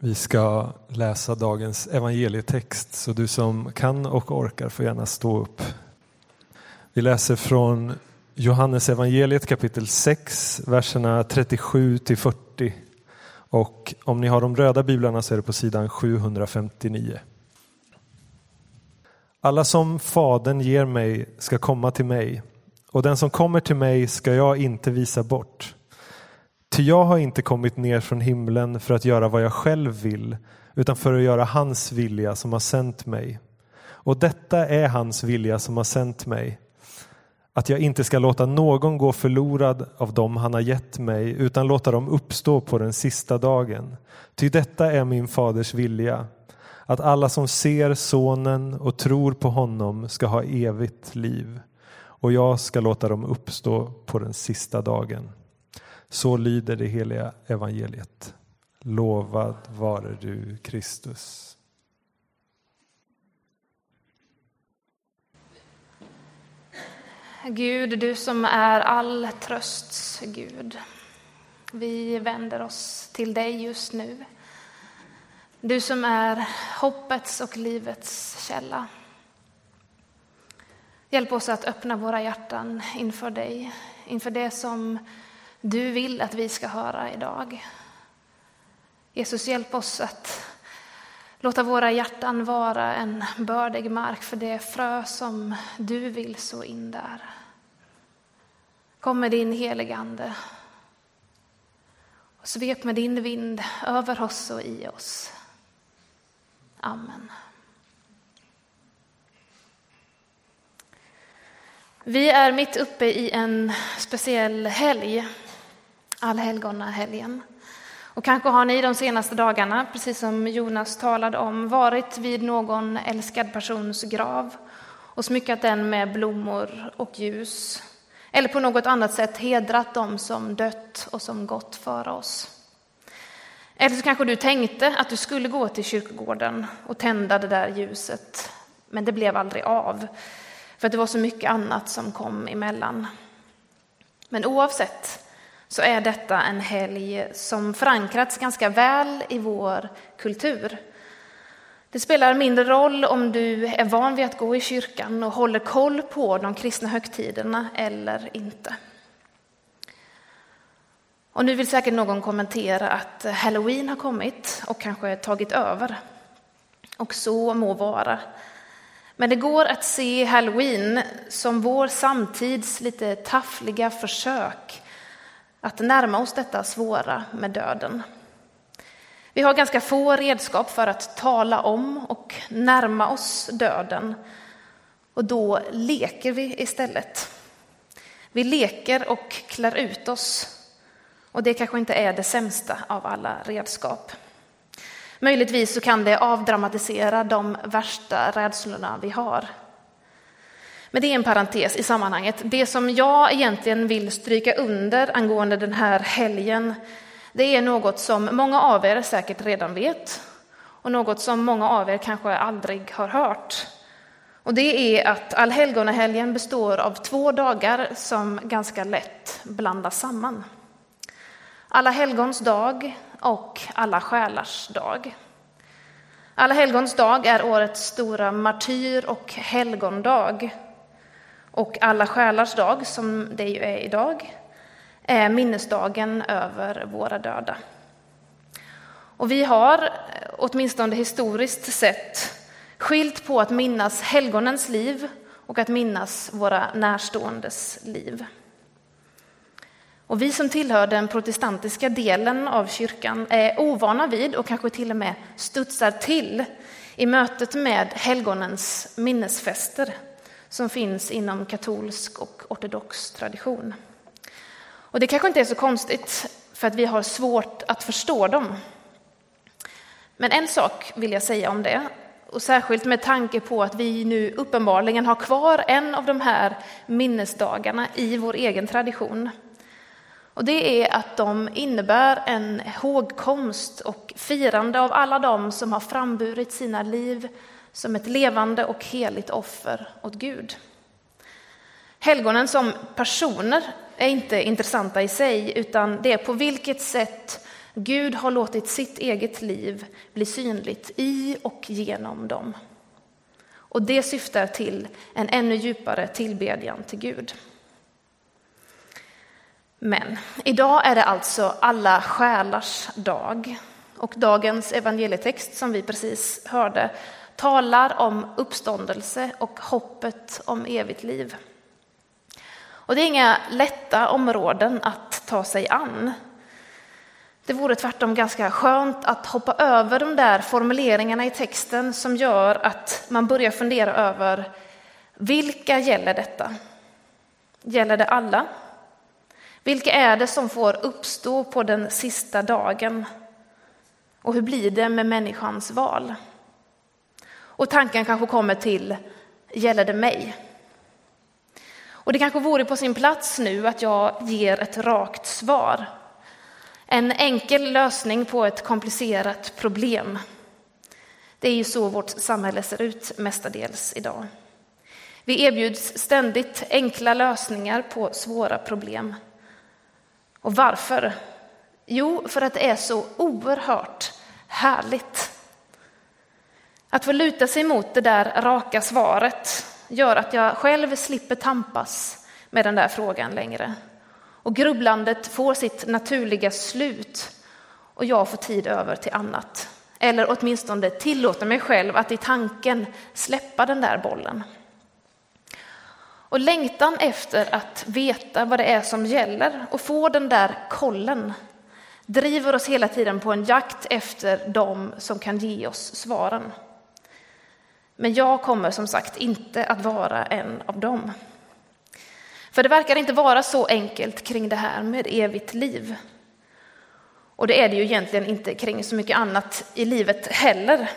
Vi ska läsa dagens evangelietext så du som kan och orkar får gärna stå upp. Vi läser från Johannes evangeliet kapitel 6, verserna 37 till 40. Och om ni har de röda biblarna så är det på sidan 759. Alla som Fadern ger mig ska komma till mig och den som kommer till mig ska jag inte visa bort. Ty jag har inte kommit ner från himlen för att göra vad jag själv vill, utan för att göra hans vilja som har sänt mig. Och detta är hans vilja som har sänt mig, att jag inte ska låta någon gå förlorad av dem han har gett mig, utan låta dem uppstå på den sista dagen. Ty detta är min faders vilja, att alla som ser sonen och tror på honom ska ha evigt liv, och jag ska låta dem uppstå på den sista dagen. Så lyder det heliga evangeliet. Lovad vare du, Kristus. Gud, du som är all trösts Gud. Vi vänder oss till dig just nu. Du som är hoppets och livets källa. Hjälp oss att öppna våra hjärtan inför dig, inför det som du vill att vi ska höra idag. Jesus, hjälp oss att låta våra hjärtan vara en bördig mark för det frö som du vill så in där. Kom med din heligande och svep med din vind över oss och i oss. Amen. Vi är mitt uppe i en speciell helg allhelgonahelgen. Och kanske har ni de senaste dagarna, precis som Jonas talade om, varit vid någon älskad persons grav och smyckat den med blommor och ljus. Eller på något annat sätt hedrat dem som dött och som gått före oss. Eller så kanske du tänkte att du skulle gå till kyrkogården och tända det där ljuset, men det blev aldrig av. För att det var så mycket annat som kom emellan. Men oavsett så är detta en helg som förankrats ganska väl i vår kultur. Det spelar mindre roll om du är van vid att gå i kyrkan och håller koll på de kristna högtiderna eller inte. Och nu vill säkert någon kommentera att halloween har kommit och kanske tagit över. Och så må vara. Men det går att se halloween som vår samtids lite taffliga försök att närma oss detta svåra med döden. Vi har ganska få redskap för att tala om och närma oss döden. Och då leker vi istället. Vi leker och klär ut oss. Och det kanske inte är det sämsta av alla redskap. Möjligtvis så kan det avdramatisera de värsta rädslorna vi har. Men det är en parentes i sammanhanget. Det som jag egentligen vill stryka under angående den här helgen, det är något som många av er säkert redan vet och något som många av er kanske aldrig har hört. Och det är att allhelgonahelgen består av två dagar som ganska lätt blandas samman. Alla helgons dag och alla själars dag. Alla helgons dag är årets stora martyr och helgondag och alla själars dag, som det ju är idag, är minnesdagen över våra döda. Och vi har, eh, åtminstone historiskt sett, skilt på att minnas helgonens liv och att minnas våra närståendes liv. Och vi som tillhör den protestantiska delen av kyrkan är ovana vid och kanske till och med studsar till i mötet med helgonens minnesfester som finns inom katolsk och ortodox tradition. Och det kanske inte är så konstigt för att vi har svårt att förstå dem. Men en sak vill jag säga om det, och särskilt med tanke på att vi nu uppenbarligen har kvar en av de här minnesdagarna i vår egen tradition. Och det är att de innebär en hågkomst och firande av alla dem som har framburit sina liv som ett levande och heligt offer åt Gud. Helgonen som personer är inte intressanta i sig, utan det är på vilket sätt Gud har låtit sitt eget liv bli synligt i och genom dem. Och det syftar till en ännu djupare tillbedjan till Gud. Men idag är det alltså alla själars dag. Och dagens evangelietext som vi precis hörde talar om uppståndelse och hoppet om evigt liv. Och det är inga lätta områden att ta sig an. Det vore tvärtom ganska skönt att hoppa över de där formuleringarna i texten som gör att man börjar fundera över vilka gäller detta? Gäller det alla? Vilka är det som får uppstå på den sista dagen? Och hur blir det med människans val? Och tanken kanske kommer till, gäller det mig? Och det kanske vore på sin plats nu att jag ger ett rakt svar. En enkel lösning på ett komplicerat problem. Det är ju så vårt samhälle ser ut mestadels idag. Vi erbjuds ständigt enkla lösningar på svåra problem. Och varför? Jo, för att det är så oerhört härligt. Att få luta sig mot det där raka svaret gör att jag själv slipper tampas med den där frågan längre. Och grubblandet får sitt naturliga slut och jag får tid över till annat. Eller åtminstone tillåter mig själv att i tanken släppa den där bollen. Och längtan efter att veta vad det är som gäller och få den där kollen driver oss hela tiden på en jakt efter dem som kan ge oss svaren. Men jag kommer som sagt inte att vara en av dem. För det verkar inte vara så enkelt kring det här med evigt liv. Och det är det ju egentligen inte kring så mycket annat i livet heller.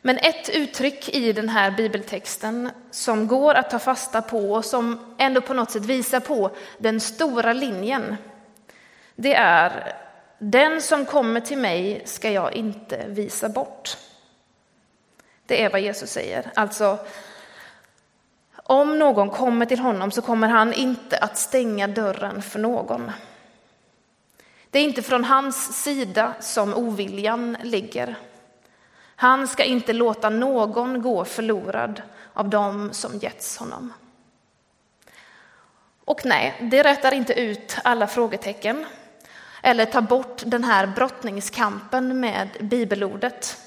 Men ett uttryck i den här bibeltexten som går att ta fasta på och som ändå på något sätt visar på den stora linjen, det är den som kommer till mig ska jag inte visa bort. Det är vad Jesus säger. Alltså, om någon kommer till honom så kommer han inte att stänga dörren för någon. Det är inte från hans sida som oviljan ligger. Han ska inte låta någon gå förlorad av dem som getts honom. Och nej, det rätar inte ut alla frågetecken eller tar bort den här brottningskampen med bibelordet.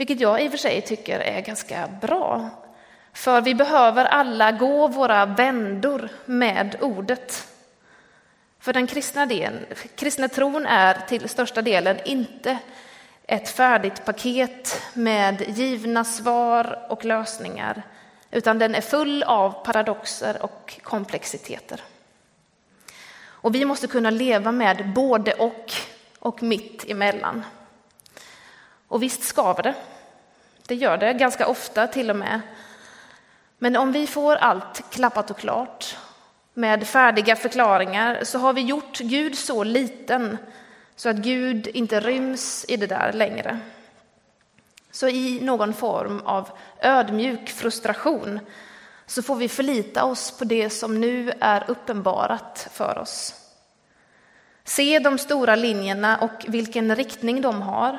Vilket jag i och för sig tycker är ganska bra. För vi behöver alla gå våra vändor med ordet. För den kristna, delen, kristna tron är till största delen inte ett färdigt paket med givna svar och lösningar, utan den är full av paradoxer och komplexiteter. Och vi måste kunna leva med både och och mitt emellan. Och visst skaver det. Det gör det ganska ofta till och med. Men om vi får allt klappat och klart med färdiga förklaringar så har vi gjort Gud så liten så att Gud inte ryms i det där längre. Så i någon form av ödmjuk frustration så får vi förlita oss på det som nu är uppenbarat för oss. Se de stora linjerna och vilken riktning de har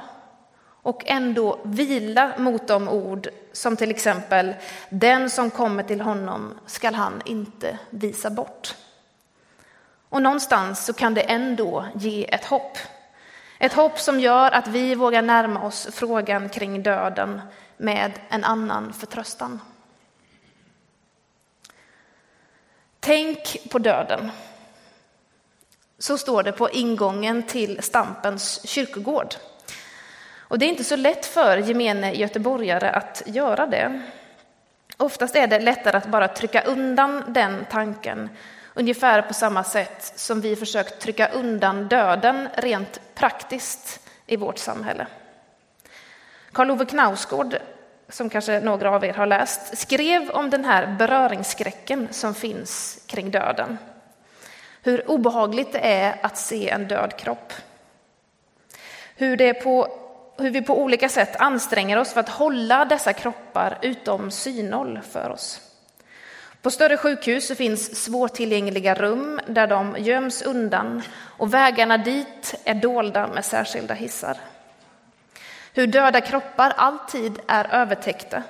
och ändå vila mot de ord som till exempel den som kommer till honom skall han inte visa bort. Och någonstans så kan det ändå ge ett hopp. Ett hopp som gör att vi vågar närma oss frågan kring döden med en annan förtröstan. Tänk på döden. Så står det på ingången till Stampens kyrkogård. Och det är inte så lätt för gemene göteborgare att göra det. Oftast är det lättare att bara trycka undan den tanken, ungefär på samma sätt som vi försökt trycka undan döden rent praktiskt i vårt samhälle. Karl Ove Knausgård, som kanske några av er har läst, skrev om den här beröringsskräcken som finns kring döden. Hur obehagligt det är att se en död kropp. Hur det på hur vi på olika sätt anstränger oss för att hålla dessa kroppar utom synhåll för oss. På större sjukhus finns svårtillgängliga rum där de göms undan och vägarna dit är dolda med särskilda hissar. Hur döda kroppar alltid är övertäckta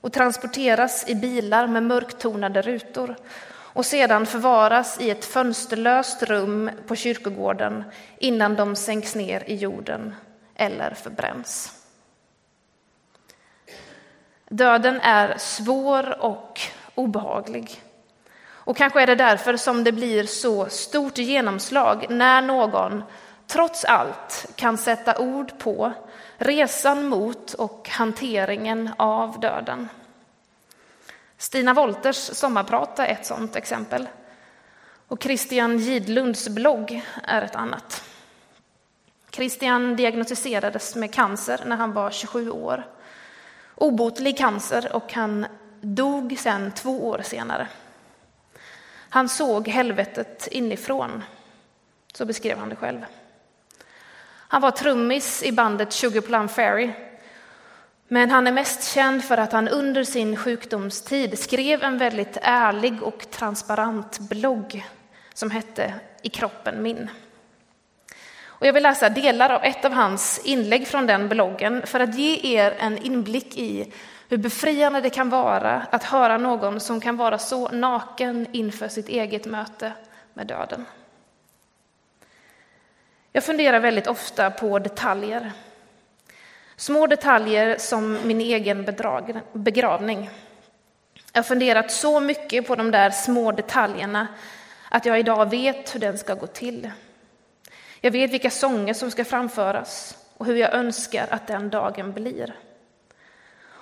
och transporteras i bilar med mörktonade rutor och sedan förvaras i ett fönsterlöst rum på kyrkogården innan de sänks ner i jorden eller förbränns. Döden är svår och obehaglig. Och kanske är det därför som det blir så stort genomslag när någon trots allt kan sätta ord på resan mot och hanteringen av döden. Stina Wolters sommarprat är ett sådant exempel. Och Christian Gidlunds blogg är ett annat. Christian diagnostiserades med cancer när han var 27 år. Obotlig cancer och han dog sen två år senare. Han såg helvetet inifrån, så beskrev han det själv. Han var trummis i bandet Sugar Plum Fairy. Men han är mest känd för att han under sin sjukdomstid skrev en väldigt ärlig och transparent blogg som hette I kroppen min. Och jag vill läsa delar av ett av hans inlägg från den bloggen för att ge er en inblick i hur befriande det kan vara att höra någon som kan vara så naken inför sitt eget möte med döden. Jag funderar väldigt ofta på detaljer. Små detaljer som min egen begravning. Jag har funderat så mycket på de där små detaljerna att jag idag vet hur den ska gå till. Jag vet vilka sånger som ska framföras och hur jag önskar att den dagen blir.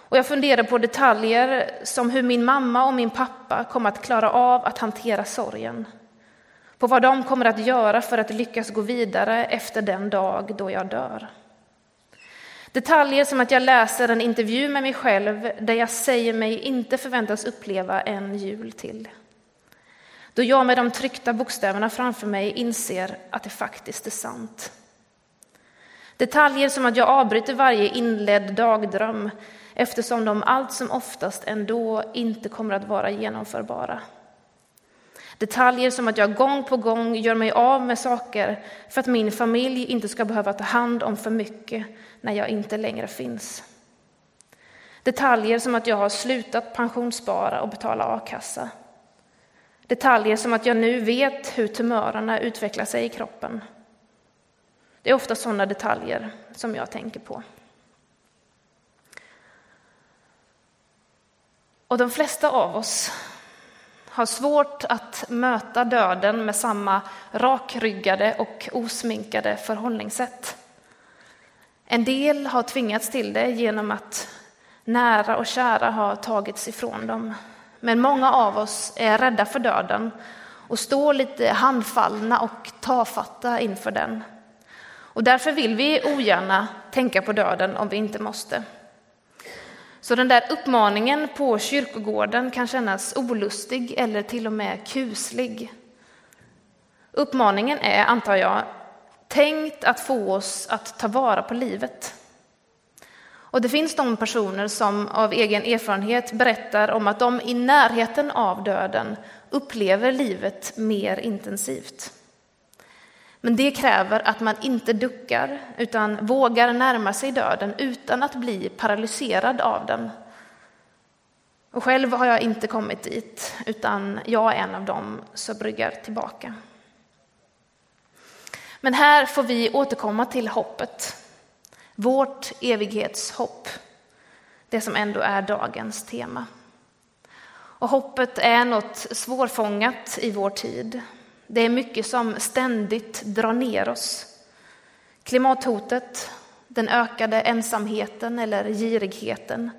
Och jag funderar på detaljer som hur min mamma och min pappa kommer att klara av att hantera sorgen. På vad de kommer att göra för att lyckas gå vidare efter den dag då jag dör. Detaljer som att jag läser en intervju med mig själv där jag säger mig inte förväntas uppleva en jul till. Då jag med de tryckta bokstäverna framför mig inser att det faktiskt är sant. Detaljer som att jag avbryter varje inledd dagdröm eftersom de allt som oftast ändå inte kommer att vara genomförbara. Detaljer som att jag gång på gång gör mig av med saker för att min familj inte ska behöva ta hand om för mycket när jag inte längre finns. Detaljer som att jag har slutat pensionsspara och betala a-kassa. Detaljer som att jag nu vet hur tumörerna utvecklar sig i kroppen. Det är ofta sådana detaljer som jag tänker på. Och de flesta av oss har svårt att möta döden med samma rakryggade och osminkade förhållningssätt. En del har tvingats till det genom att nära och kära har tagits ifrån dem. Men många av oss är rädda för döden och står lite handfallna och tafatta inför den. Och därför vill vi ogärna tänka på döden om vi inte måste. Så den där uppmaningen på kyrkogården kan kännas olustig eller till och med kuslig. Uppmaningen är, antar jag, tänkt att få oss att ta vara på livet. Och det finns de personer som av egen erfarenhet berättar om att de i närheten av döden upplever livet mer intensivt. Men det kräver att man inte duckar utan vågar närma sig döden utan att bli paralyserad av den. Och själv har jag inte kommit dit, utan jag är en av dem som bryggar tillbaka. Men här får vi återkomma till hoppet, vårt evighetshopp, det som ändå är dagens tema. Och hoppet är något svårfångat i vår tid. Det är mycket som ständigt drar ner oss. Klimathotet, den ökade ensamheten eller girigheten,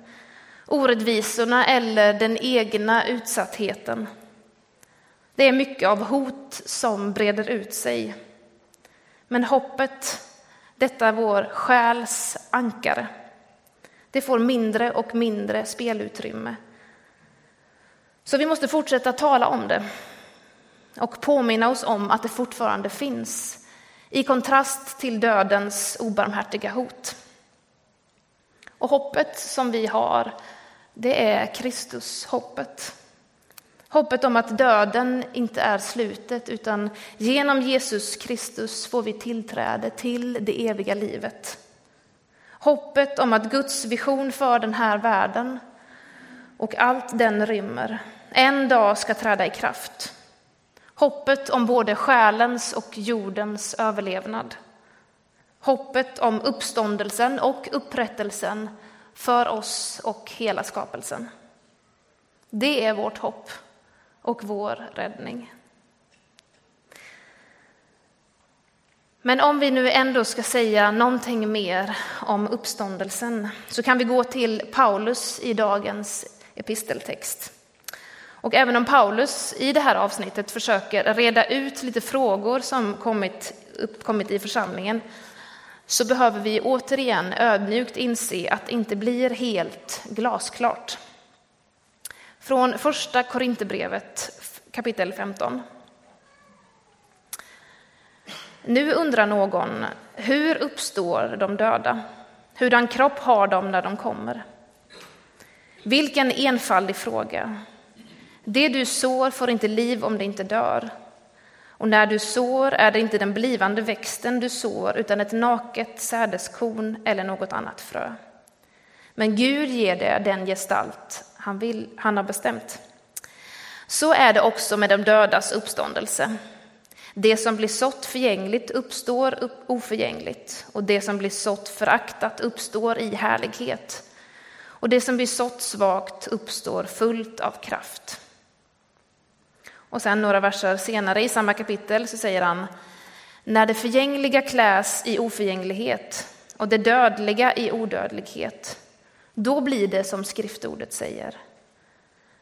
orättvisorna eller den egna utsattheten. Det är mycket av hot som breder ut sig. Men hoppet, detta vår själs ankare, det får mindre och mindre spelutrymme. Så vi måste fortsätta tala om det och påminna oss om att det fortfarande finns, i kontrast till dödens obarmhärtiga hot. Och hoppet som vi har, det är Kristus hoppet. Om att döden inte är slutet utan genom Jesus Kristus får vi tillträde till det eviga livet. Hoppet om att Guds vision för den här världen och allt den rymmer en dag ska träda i kraft. Hoppet om både själens och jordens överlevnad. Hoppet om uppståndelsen och upprättelsen för oss och hela skapelsen. Det är vårt hopp och vår räddning. Men om vi nu ändå ska säga någonting mer om uppståndelsen så kan vi gå till Paulus i dagens episteltext. Och även om Paulus i det här avsnittet försöker reda ut lite frågor som kommit, uppkommit i församlingen så behöver vi återigen ödmjukt inse att det inte blir helt glasklart. Från första Korinthierbrevet kapitel 15. Nu undrar någon, hur uppstår de döda? Hurdan kropp har de när de kommer? Vilken enfaldig fråga. Det du sår får inte liv om det inte dör. Och när du sår är det inte den blivande växten du sår utan ett naket sädeskorn eller något annat frö. Men Gud ger det den gestalt han, vill, han har bestämt. Så är det också med de dödas uppståndelse. Det som blir sått förgängligt uppstår oförgängligt och det som blir sått föraktat uppstår i härlighet. Och det som blir sått svagt uppstår fullt av kraft. Och sen några verser senare i samma kapitel så säger han När det förgängliga kläs i oförgänglighet och det dödliga i odödlighet då blir det som skriftordet säger.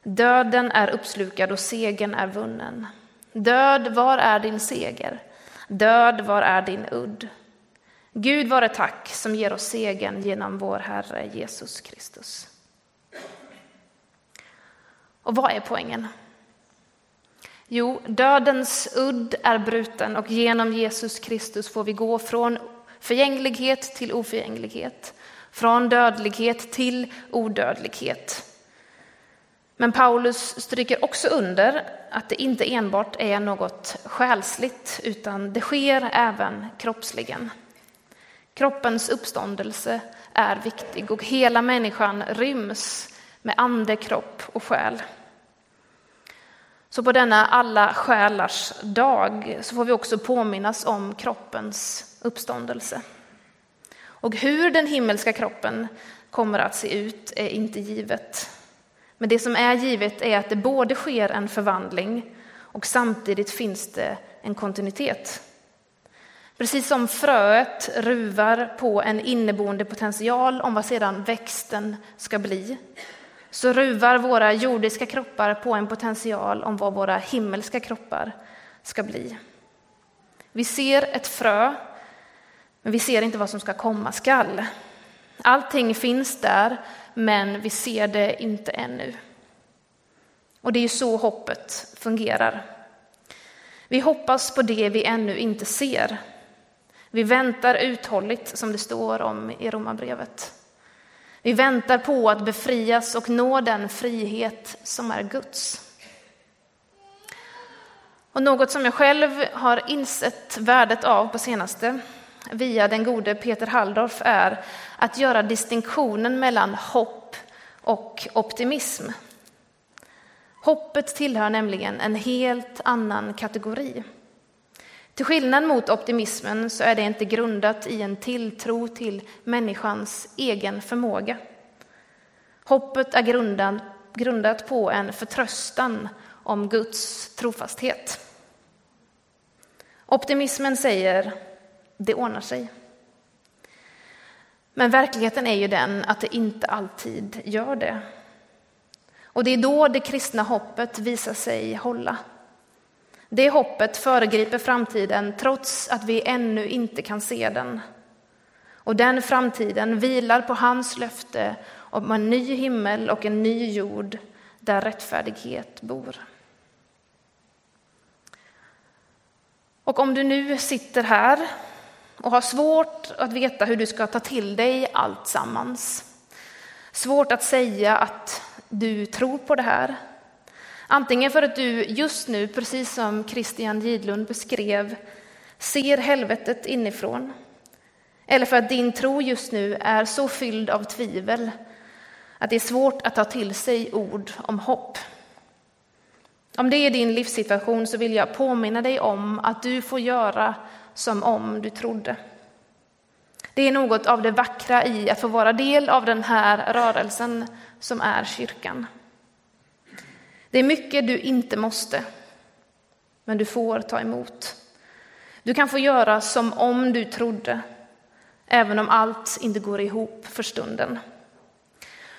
Döden är uppslukad och segern är vunnen. Död, var är din seger? Död, var är din udd? Gud vare tack som ger oss segern genom vår Herre Jesus Kristus. Och vad är poängen? Jo, dödens udd är bruten och genom Jesus Kristus får vi gå från förgänglighet till oförgänglighet, från dödlighet till odödlighet. Men Paulus stryker också under att det inte enbart är något själsligt, utan det sker även kroppsligen. Kroppens uppståndelse är viktig och hela människan ryms med ande, kropp och själ. Så på denna alla själars dag så får vi också påminnas om kroppens uppståndelse. Och hur den himmelska kroppen kommer att se ut är inte givet. Men det som är givet är att det både sker en förvandling och samtidigt finns det en kontinuitet. Precis som fröet ruvar på en inneboende potential om vad sedan växten ska bli, så ruvar våra jordiska kroppar på en potential om vad våra himmelska kroppar ska bli. Vi ser ett frö, men vi ser inte vad som ska komma skall. Allting finns där, men vi ser det inte ännu. Och det är ju så hoppet fungerar. Vi hoppas på det vi ännu inte ser. Vi väntar uthålligt, som det står om i Romarbrevet. Vi väntar på att befrias och nå den frihet som är Guds. Och något som jag själv har insett värdet av på senaste via den gode Peter Halldorf är att göra distinktionen mellan hopp och optimism. Hoppet tillhör nämligen en helt annan kategori. Till skillnad mot optimismen så är det inte grundat i en tilltro till människans egen förmåga. Hoppet är grundat, grundat på en förtröstan om Guds trofasthet. Optimismen säger det ordnar sig. Men verkligheten är ju den att det inte alltid gör det. Och det är då det kristna hoppet visar sig hålla. Det hoppet föregriper framtiden trots att vi ännu inte kan se den. Och den framtiden vilar på hans löfte om en ny himmel och en ny jord där rättfärdighet bor. Och om du nu sitter här och har svårt att veta hur du ska ta till dig allt sammans. Svårt att säga att du tror på det här. Antingen för att du just nu, precis som Christian Gidlund beskrev, ser helvetet inifrån. Eller för att din tro just nu är så fylld av tvivel att det är svårt att ta till sig ord om hopp. Om det är din livssituation så vill jag påminna dig om att du får göra som om du trodde. Det är något av det vackra i att få vara del av den här rörelsen som är kyrkan. Det är mycket du inte måste, men du får ta emot. Du kan få göra som om du trodde, även om allt inte går ihop för stunden.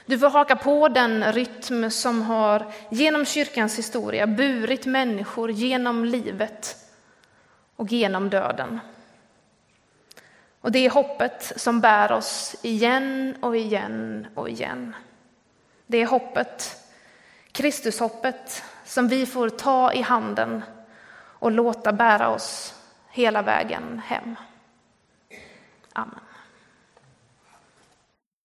Du får haka på den rytm som har genom kyrkans historia burit människor genom livet och genom döden. Och det är hoppet som bär oss igen och igen och igen. Det är hoppet, Kristushoppet, som vi får ta i handen och låta bära oss hela vägen hem. Amen.